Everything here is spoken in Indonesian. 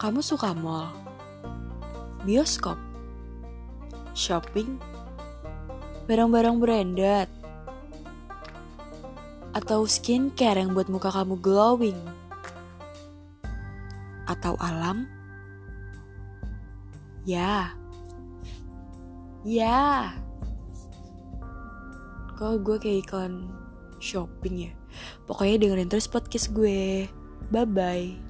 Kamu suka mall? Bioskop? Shopping? Barang-barang branded? Atau skincare yang buat muka kamu glowing? Atau alam? Ya. Ya. Kok gue kayak iklan shopping ya? Pokoknya dengerin terus podcast gue. Bye-bye.